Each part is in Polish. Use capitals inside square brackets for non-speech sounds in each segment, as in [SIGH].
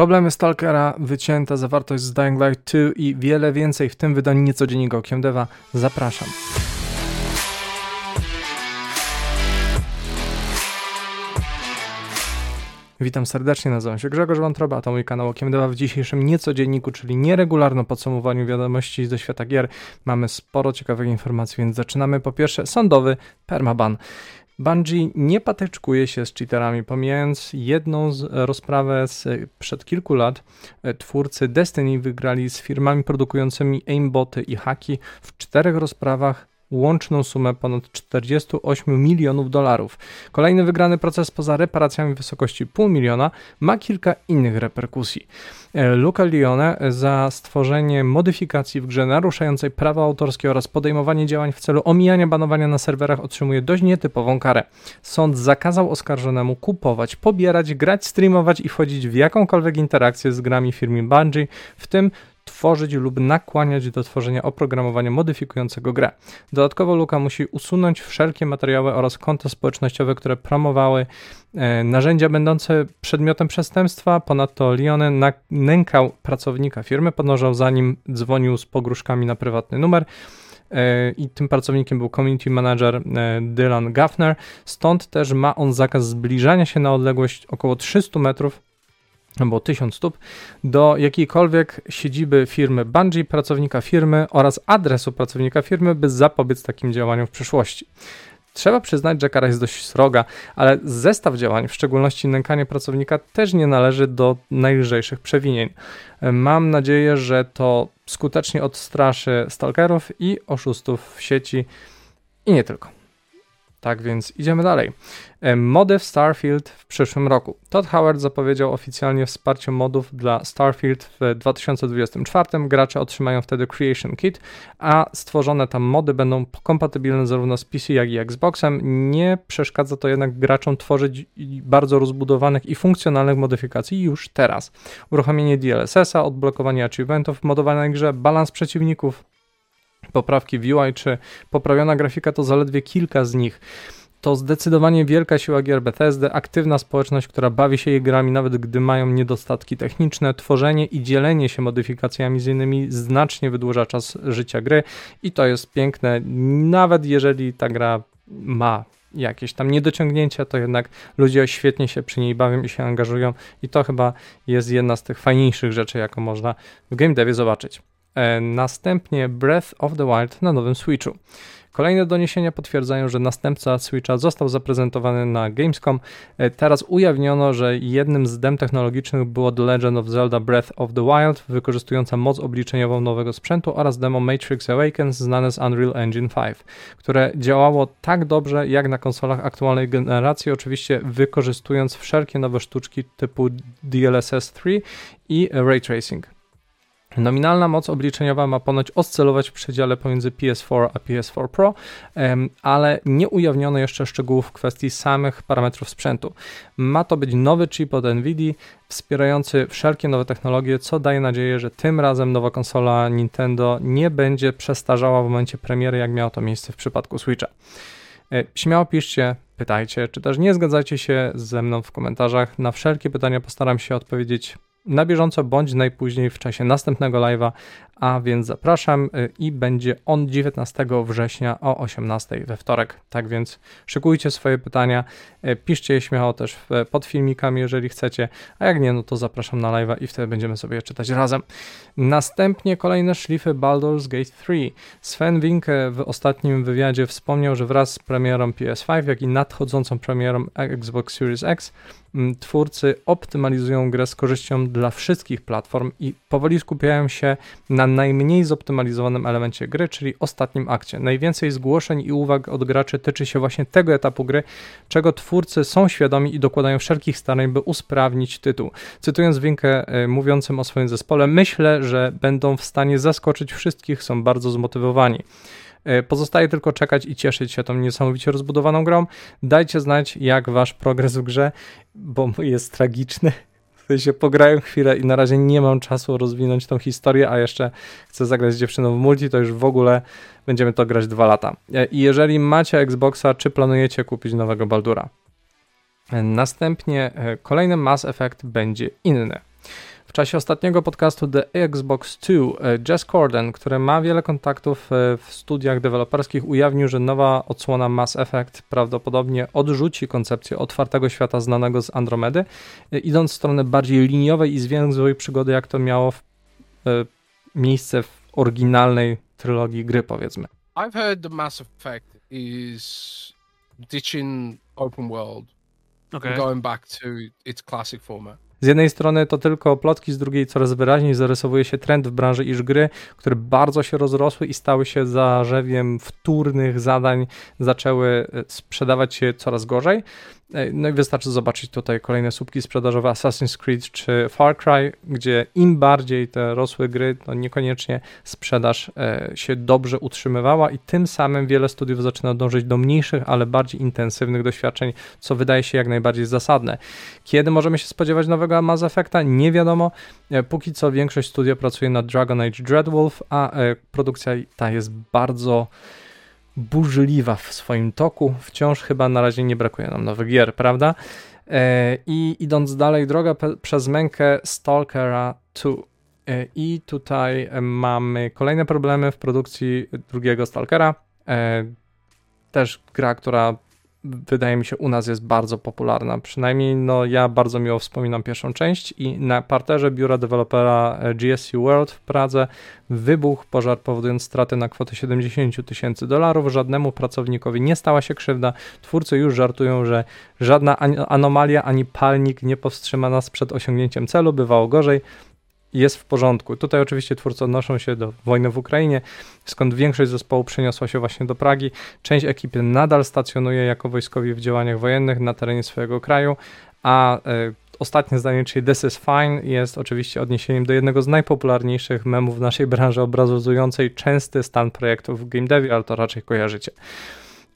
Problemy Stalkera, wycięta zawartość z Dying Light 2 i wiele więcej w tym wydaniu niecodziennego Okiem Deva. Zapraszam. Witam serdecznie, nazywam się Grzegorz Wątroba, a to mój kanał Okiem Deva w dzisiejszym niecodzienniku, czyli nieregularnym podsumowaniu wiadomości ze świata gier. Mamy sporo ciekawych informacji, więc zaczynamy po pierwsze sądowy permaban. Bungie nie patyczkuje się z cheaterami, pomijając jedną z rozprawę z przed kilku lat. Twórcy Destiny wygrali z firmami produkującymi aimboty i haki w czterech rozprawach łączną sumę ponad 48 milionów dolarów. Kolejny wygrany proces poza reparacjami w wysokości pół miliona ma kilka innych reperkusji. E, Luca Lione za stworzenie modyfikacji w grze naruszającej prawa autorskie oraz podejmowanie działań w celu omijania banowania na serwerach otrzymuje dość nietypową karę. Sąd zakazał oskarżonemu kupować, pobierać, grać, streamować i wchodzić w jakąkolwiek interakcję z grami firmy Bungie, w tym tworzyć lub nakłaniać do tworzenia oprogramowania modyfikującego grę. Dodatkowo Luka musi usunąć wszelkie materiały oraz konta społecznościowe, które promowały e, narzędzia będące przedmiotem przestępstwa. Ponadto Lione nękał pracownika firmy, podążał za nim, dzwonił z pogróżkami na prywatny numer e, i tym pracownikiem był community manager e, Dylan Gaffner. Stąd też ma on zakaz zbliżania się na odległość około 300 metrów albo 1000 stóp, do jakiejkolwiek siedziby firmy Bungie, pracownika firmy oraz adresu pracownika firmy, by zapobiec takim działaniom w przyszłości. Trzeba przyznać, że kara jest dość sroga, ale zestaw działań, w szczególności nękanie pracownika, też nie należy do najlżejszych przewinień. Mam nadzieję, że to skutecznie odstraszy stalkerów i oszustów w sieci i nie tylko. Tak więc idziemy dalej. E, mody w Starfield w przyszłym roku. Todd Howard zapowiedział oficjalnie wsparcie modów dla Starfield w 2024. Gracze otrzymają wtedy Creation Kit, a stworzone tam mody będą kompatybilne zarówno z PC, jak i Xboxem. Nie przeszkadza to jednak graczom tworzyć bardzo rozbudowanych i funkcjonalnych modyfikacji już teraz. Uruchomienie DLSS-a, odblokowanie achievementów w modowanej grze, balans przeciwników, poprawki w UI czy poprawiona grafika to zaledwie kilka z nich. To zdecydowanie wielka siła gier Bethesdy, aktywna społeczność, która bawi się jej grami, nawet gdy mają niedostatki techniczne. Tworzenie i dzielenie się modyfikacjami z innymi znacznie wydłuża czas życia gry i to jest piękne. Nawet jeżeli ta gra ma jakieś tam niedociągnięcia, to jednak ludzie świetnie się przy niej bawią i się angażują i to chyba jest jedna z tych fajniejszych rzeczy, jaką można w game devie zobaczyć. E, następnie Breath of the Wild na nowym Switchu. Kolejne doniesienia potwierdzają, że następca Switcha został zaprezentowany na Gamescom. E, teraz ujawniono, że jednym z dem technologicznych było The Legend of Zelda Breath of the Wild, wykorzystująca moc obliczeniową nowego sprzętu oraz demo Matrix Awakens znane z Unreal Engine 5, które działało tak dobrze jak na konsolach aktualnej generacji, oczywiście wykorzystując wszelkie nowe sztuczki typu DLSS 3 i Ray Tracing. Nominalna moc obliczeniowa ma ponoć oscylować w przedziale pomiędzy PS4 a PS4 Pro, ale nie ujawniono jeszcze szczegółów w kwestii samych parametrów sprzętu. Ma to być nowy chip od Nvidia, wspierający wszelkie nowe technologie, co daje nadzieję, że tym razem nowa konsola Nintendo nie będzie przestarzała w momencie premiery, jak miało to miejsce w przypadku Switcha. E, śmiało piszcie, pytajcie, czy też nie zgadzajcie się ze mną w komentarzach. Na wszelkie pytania postaram się odpowiedzieć na bieżąco bądź najpóźniej w czasie następnego live'a, a więc zapraszam y, i będzie on 19 września o 18 we wtorek. Tak więc szykujcie swoje pytania, y, piszcie je śmiało też pod filmikami, jeżeli chcecie, a jak nie, no to zapraszam na live'a i wtedy będziemy sobie czytać razem. Następnie kolejne szlify Baldur's Gate 3. Sven Winke w ostatnim wywiadzie wspomniał, że wraz z premierą PS5, jak i nadchodzącą premierą Xbox Series X twórcy optymalizują grę z korzyścią dla wszystkich platform i powoli skupiają się na najmniej zoptymalizowanym elemencie gry, czyli ostatnim akcie. Najwięcej zgłoszeń i uwag od graczy tyczy się właśnie tego etapu gry, czego twórcy są świadomi i dokładają wszelkich starań, by usprawnić tytuł. Cytując Winkę e, mówiącym o swoim zespole, myślę, że będą w stanie zaskoczyć wszystkich, są bardzo zmotywowani. E, pozostaje tylko czekać i cieszyć się tą niesamowicie rozbudowaną grą. Dajcie znać, jak wasz progres w grze, bo [LAUGHS] jest tragiczny. Sensie pograłem chwilę i na razie nie mam czasu rozwinąć tą historię, a jeszcze chcę zagrać z dziewczyną w multi, to już w ogóle będziemy to grać dwa lata. E, I jeżeli macie Xboxa, czy planujecie kupić nowego Baldura? E, następnie kolejny Mass Effect będzie inny. W czasie ostatniego podcastu The Xbox 2 e, Jess Corden, który ma wiele kontaktów e, w studiach deweloperskich, ujawnił, że nowa odsłona Mass Effect prawdopodobnie odrzuci koncepcję otwartego świata znanego z Andromedy, e, idąc w stronę bardziej liniowej i zwięzłej przygody, jak to miało w, miejsce w oryginalnej trylogii gry, powiedzmy. I've heard the Mass Effect is ditching open world okay. going back to its classic format. Z jednej strony to tylko plotki, z drugiej coraz wyraźniej zarysowuje się trend w branży, iż gry, które bardzo się rozrosły i stały się zarzewiem wtórnych zadań, zaczęły e, sprzedawać się coraz gorzej. No i wystarczy zobaczyć tutaj kolejne słupki sprzedażowe Assassin's Creed czy Far Cry, gdzie im bardziej te rosłe gry, to niekoniecznie sprzedaż e, się dobrze utrzymywała i tym samym wiele studiów zaczyna dążyć do mniejszych, ale bardziej intensywnych doświadczeń, co wydaje się jak najbardziej zasadne. Kiedy możemy się spodziewać nowego Mass Effecta? Nie wiadomo. E, póki co większość studia pracuje nad Dragon Age Dreadwolf, a e, produkcja ta jest bardzo burzliwa w swoim toku. Wciąż chyba na razie nie brakuje nam nowych gier, prawda? E, I idąc dalej, droga przez mękę Stalkera 2. E, I tutaj mamy kolejne problemy w produkcji drugiego Stalkera. E, też gra, która wydaje mi się u nas jest bardzo popularna. Przynajmniej no, ja bardzo miło wspominam pierwszą część i na parterze biura dewelopera e, GSC World w Pradze wybuchł pożar powodując straty na kwotę 70 tysięcy dolarów. Żadnemu pracownikowi nie stała się krzywda. Twórcy już żartują, że żadna anomalia ani palnik nie powstrzyma nas przed osiągnięciem celu. Bywało gorzej jest w porządku. Tutaj oczywiście twórcy odnoszą się do wojny w Ukrainie, skąd większość zespołu przeniosła się właśnie do Pragi. Część ekipy nadal stacjonuje jako wojskowi w działaniach wojennych na terenie swojego kraju, a e, ostatnie zdanie, czyli This is fine, jest oczywiście odniesieniem do jednego z najpopularniejszych memów w naszej branży obrazującej częsty stan projektów w game devie, ale to raczej kojarzycie.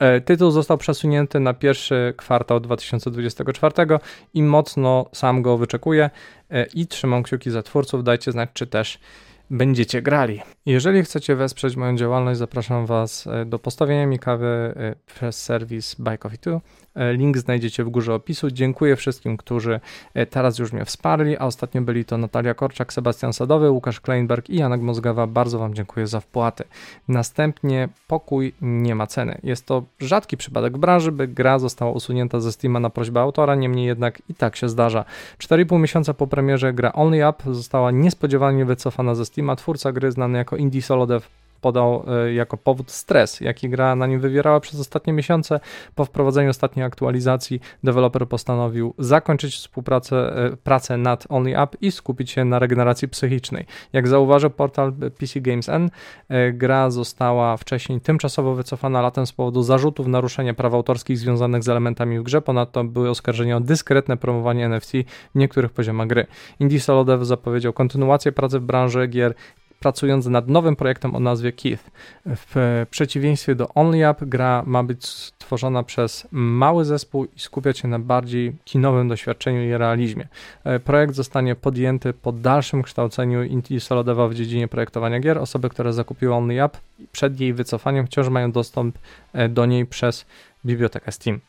E, tytuł został przesunięty na pierwszy kwartał 2024 i mocno sam go wyczekuję e, i trzymam kciuki za twórców. Dajcie znać, czy też będziecie grali. Jeżeli chcecie wesprzeć moją działalność, zapraszam Was e, do postawienia mi kawy przez serwis Buy Coffee 2. E, link znajdziecie w górze opisu. Dziękuję wszystkim, którzy e, teraz już mnie wsparli, a ostatnio byli to Natalia Korczak, Sebastian Sadowy, Łukasz Kleinberg i Janek Mozgawa. Bardzo Wam dziękuję za wpłaty. Następnie pokój nie ma ceny. Jest to rzadki przypadek w branży, by gra została usunięta ze Steama na prośbę autora, niemniej jednak i tak się zdarza. 4,5 miesiąca po premierze gra Only Up została niespodziewanie wycofana ze Steama. Twórca gry znany jako Indie Solo Dev podał e, jako powód stres, jaki gra na nim wywierała przez ostatnie miesiące. Po wprowadzeniu ostatniej aktualizacji deweloper postanowił zakończyć współpracę e, pracę nad Only Up i skupić się na regeneracji psychicznej. Jak zauważył portal PC Games N, e, gra została wcześniej tymczasowo wycofana latem z powodu zarzutów naruszenia praw autorskich związanych z elementami w grze. Ponadto były oskarżenia o dyskretne promowanie NFT w niektórych poziomach gry. Indie Solo Dev zapowiedział kontynuację pracy w branży gier pracując nad nowym projektem o nazwie Keith. W przeciwieństwie do OnlyUp gra ma być stworzona przez mały zespół i skupiać się na bardziej kinowym doświadczeniu i realizmie. E, projekt zostanie podjęty po dalszym kształceniu Inti Solodewa w dziedzinie projektowania gier. Osoby, które zakupiły OnlyUp przed jej wycofaniem wciąż mają dostęp e, do niej przez bibliotekę Steam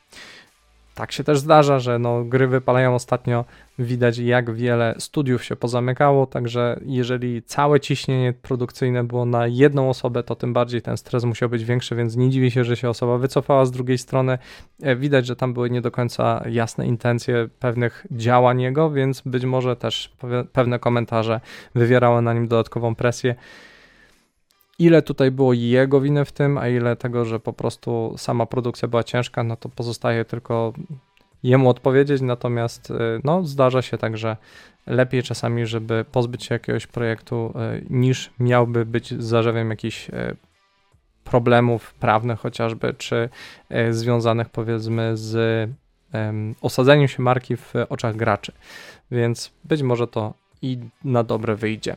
tak się też zdarza, że no, gry wypalają ostatnio. Widać, jak wiele studiów się pozamykało, także jeżeli całe ciśnienie produkcyjne było na jedną osobę, to tym bardziej ten stres musiał być większy, więc nie dziwi się, że się osoba wycofała. Z drugiej strony e, widać, że tam były nie do końca jasne intencje pewnych działań jego, więc być może też pewne komentarze wywierały na nim dodatkową presję ile tutaj było jego winy w tym, a ile tego, że po prostu sama produkcja była ciężka, no to pozostaje tylko jemu odpowiedzieć, natomiast y, no, zdarza się tak, że lepiej czasami, żeby pozbyć się jakiegoś projektu, y, niż miałby być zarzewiem jakichś y, problemów prawnych chociażby, czy związanych powiedzmy z osadzeniem się marki w oczach graczy. Więc być może to i na dobre wyjdzie.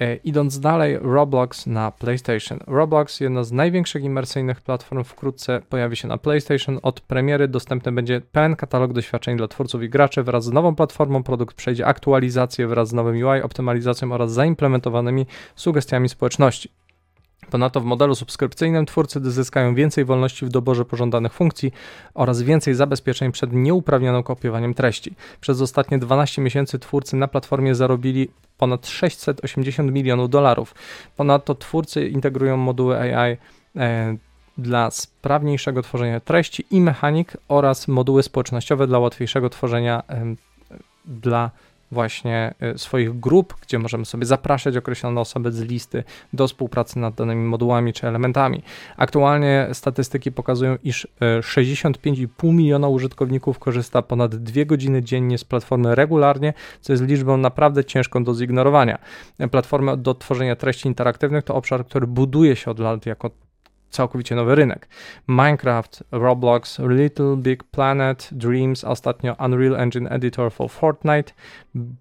E, idąc dalej, Roblox na PlayStation. Roblox, jedna z największych imersyjnych platform, wkrótce pojawi się na PlayStation. Od premiery dostępny będzie pełen katalog doświadczeń dla twórców i graczy. Wraz z nową platformą produkt przejdzie aktualizację wraz z nowym UI, optymalizacją oraz zaimplementowanymi sugestiami społeczności. Ponadto w modelu subskrypcyjnym twórcy zyskają więcej wolności w doborze pożądanych funkcji oraz więcej zabezpieczeń przed nieuprawnionym kopiowaniem treści. Przez ostatnie 12 miesięcy twórcy na platformie zarobili ponad 680 milionów dolarów. Ponadto twórcy integrują moduły AI e, dla sprawniejszego tworzenia treści i mechanik oraz moduły społecznościowe dla łatwiejszego tworzenia e, dla właśnie y, swoich grup, gdzie możemy sobie zapraszać określone osoby z listy do współpracy nad danymi modułami czy elementami. Aktualnie statystyki pokazują, iż 65,5 y, miliona użytkowników korzysta ponad 2 godziny dziennie z platformy regularnie, co jest liczbą naprawdę ciężką do zignorowania. Platformy do tworzenia treści interaktywnych to obszar, który buduje się od lat jako całkowicie nowy rynek. Minecraft, Roblox, Little Big Planet, Dreams, a ostatnio Unreal Engine Editor for Fortnite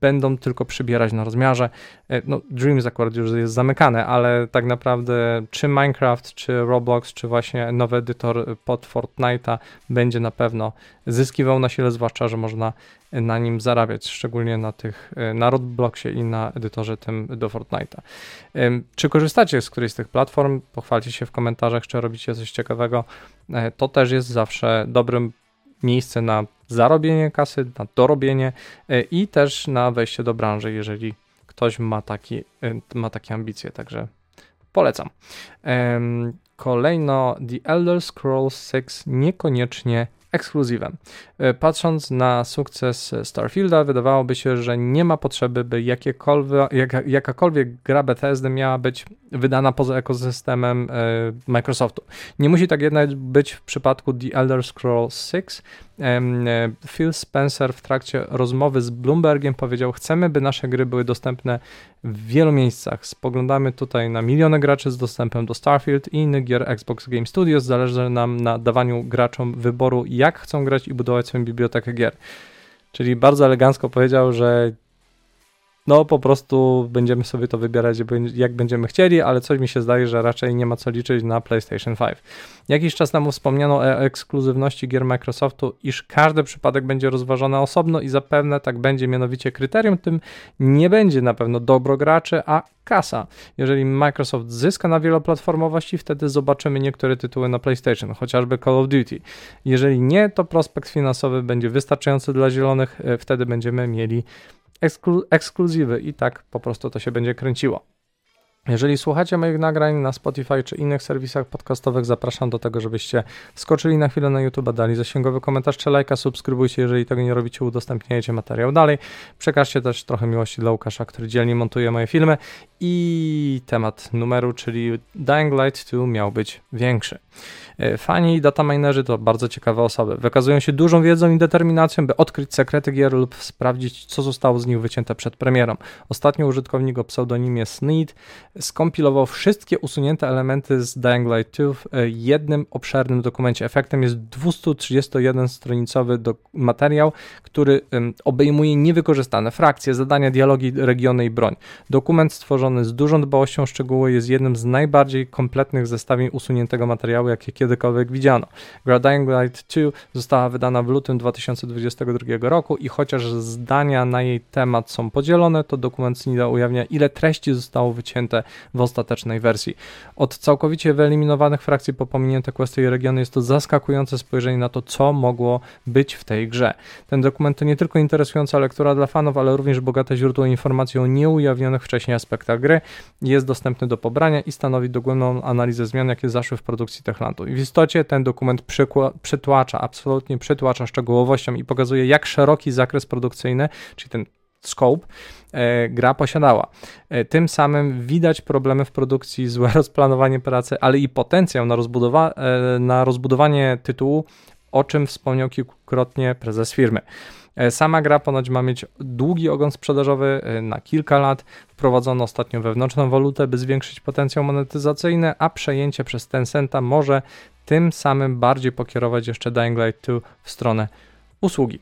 będą tylko przybierać na rozmiarze. E, no, Dreams akurat już jest zamykane, ale tak naprawdę czy Minecraft, czy Roblox, czy właśnie nowy edytor pod Fortnite'a będzie na pewno zyskiwał na sile, zwłaszcza, że można na nim zarabiać, szczególnie na tych, e, na Robloxie i na edytorze tym do Fortnite'a. Czy korzystacie z którejś z tych platform? Pochwalcie się w komentarzach, czy robicie coś ciekawego. E, to też jest zawsze dobrym miejscem na zarobienie kasy, na dorobienie e, i też na wejście do branży, jeżeli ktoś ma, taki, ma takie ambicje, także polecam. Kolejno The Elder Scrolls 6 niekoniecznie ekskluzywem. E, patrząc na sukces Starfielda, wydawałoby się, że nie ma potrzeby, by jakiekolwiek, jak, jakakolwiek gra Bethesdy miała być wydana poza ekosystemem e, Microsoftu. Nie musi tak jednak być w przypadku The Elder Scrolls 6. E, Phil Spencer w trakcie rozmowy z Bloombergiem powiedział: Chcemy, by nasze gry były dostępne w wielu miejscach. Spoglądamy tutaj na miliony graczy z dostępem do Starfield i innych gier Xbox Game Studios. Zależy nam na dawaniu graczom wyboru, jak chcą grać i budować swoją bibliotekę gier. Czyli bardzo elegancko powiedział, że no po prostu będziemy sobie to wybierać jak będziemy chcieli, ale coś mi się zdaje, że raczej nie ma co liczyć na PlayStation 5. Jakiś czas temu wspomniano o ekskluzywności gier Microsoftu, iż każdy przypadek będzie rozważony osobno i zapewne tak będzie, mianowicie kryterium tym nie będzie na pewno dobro graczy, a kasa. Jeżeli Microsoft zyska na wieloplatformowości, wtedy zobaczymy niektóre tytuły na PlayStation, chociażby Call of Duty. Jeżeli nie, to prospekt finansowy będzie wystarczający dla zielonych, e, wtedy będziemy mieli eksklu ekskluzywy i tak po prostu to się będzie kręciło. Jeżeli słuchacie moich nagrań na Spotify czy innych serwisach podcastowych, zapraszam do tego, żebyście skoczyli na chwilę na YouTube, dali zasięgowy komentarz czy lajka, subskrybujcie, jeżeli tego nie robicie, udostępniajcie materiał dalej. Przekażcie też trochę miłości dla Łukasza, który dzielnie montuje moje filmy i temat numeru, czyli Dying Light 2 miał być większy. E, fani i dataminerzy to bardzo ciekawe osoby. Wykazują się dużą wiedzą i determinacją, by odkryć sekrety gier lub sprawdzić, co zostało z nich wycięte przed premierą. Ostatnio użytkownik o pseudonimie Sneed skompilował wszystkie usunięte elementy z Dying Light 2 w e, jednym obszernym dokumencie. Efektem jest 231-stronicowy materiał, który obejmuje niewykorzystane frakcje, zadania, dialogi, regiony i broń. Dokument stworzony z dużą dbałością o szczegóły jest jednym z najbardziej kompletnych zestawień usuniętego materiału, jakie kiedykolwiek widziano. Gra Dying Light 2 została wydana w lutym 2022 roku i chociaż zdania na jej temat są podzielone, to dokument Snida ujawnia, ile treści zostało wycięte w ostatecznej wersji. Od całkowicie wyeliminowanych frakcji po pominięte kwestie i regiony jest to zaskakujące spojrzenie na to, co mogło być w tej grze. Ten dokument to nie tylko interesująca lektura dla fanów, ale również bogate źródło informacji o nieujawnionych wcześniej aspektach gry. Jest dostępny do pobrania i stanowi dogłębną analizę zmian, jakie zaszły w produkcji Techlandu. I w istocie ten dokument przytłacza, absolutnie przytłacza szczegółowością i pokazuje, jak szeroki zakres produkcyjny, czyli ten scope, e, gra posiadała. E, tym samym widać problemy w produkcji, [LAUGHS] złe rozplanowanie pracy, ale i potencjał na, rozbudowa e, na rozbudowanie tytułu, o czym wspomniał kilkukrotnie prezes firmy. Sama gra ponoć ma mieć długi ogon sprzedażowy na kilka lat. Wprowadzono ostatnio wewnętrzną walutę, by zwiększyć potencjał monetyzacyjny, a przejęcie przez Tencenta może tym samym bardziej pokierować jeszcze Dying Light 2 w stronę usługi.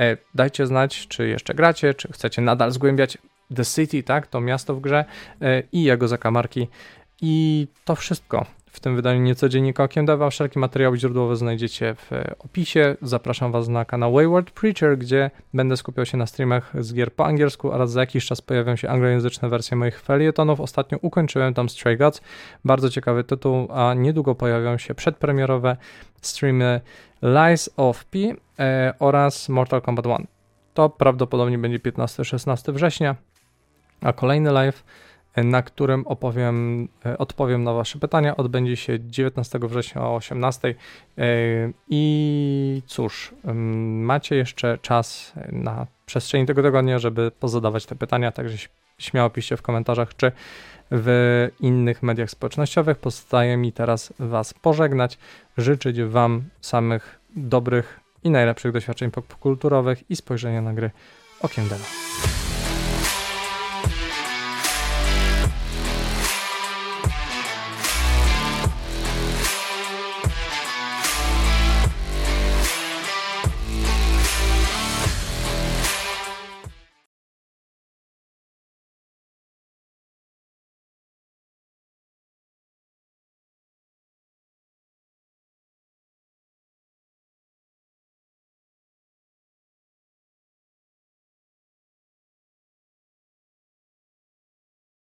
E, dajcie znać, czy jeszcze gracie, czy chcecie nadal zgłębiać The City, tak, to miasto w grze e, i jego zakamarki. I to wszystko w tym wydaniu niecodziennika Okiem Deva. Wszelkie materiały źródłowe znajdziecie w opisie. Zapraszam Was na kanał Wayward Preacher, gdzie będę skupiał się na streamach z gier po angielsku oraz za jakiś czas pojawią się anglojęzyczne wersje moich felietonów. Ostatnio ukończyłem tam Stray Gods, bardzo ciekawy tytuł, a niedługo pojawią się przedpremierowe streamy Lies of P e, oraz Mortal Kombat 1. To prawdopodobnie będzie 15-16 września, a kolejny live na którym opowiem, e, odpowiem na Wasze pytania. Odbędzie się 19 września o 18. E, I cóż, macie jeszcze czas na przestrzeni tego tygodnia, żeby pozadawać te pytania, także śmiało piszcie w komentarzach, czy w innych mediach społecznościowych. Pozostaje mi teraz Was pożegnać, życzyć Wam samych dobrych i najlepszych doświadczeń popkulturowych i spojrzenia na gry okiem Dela.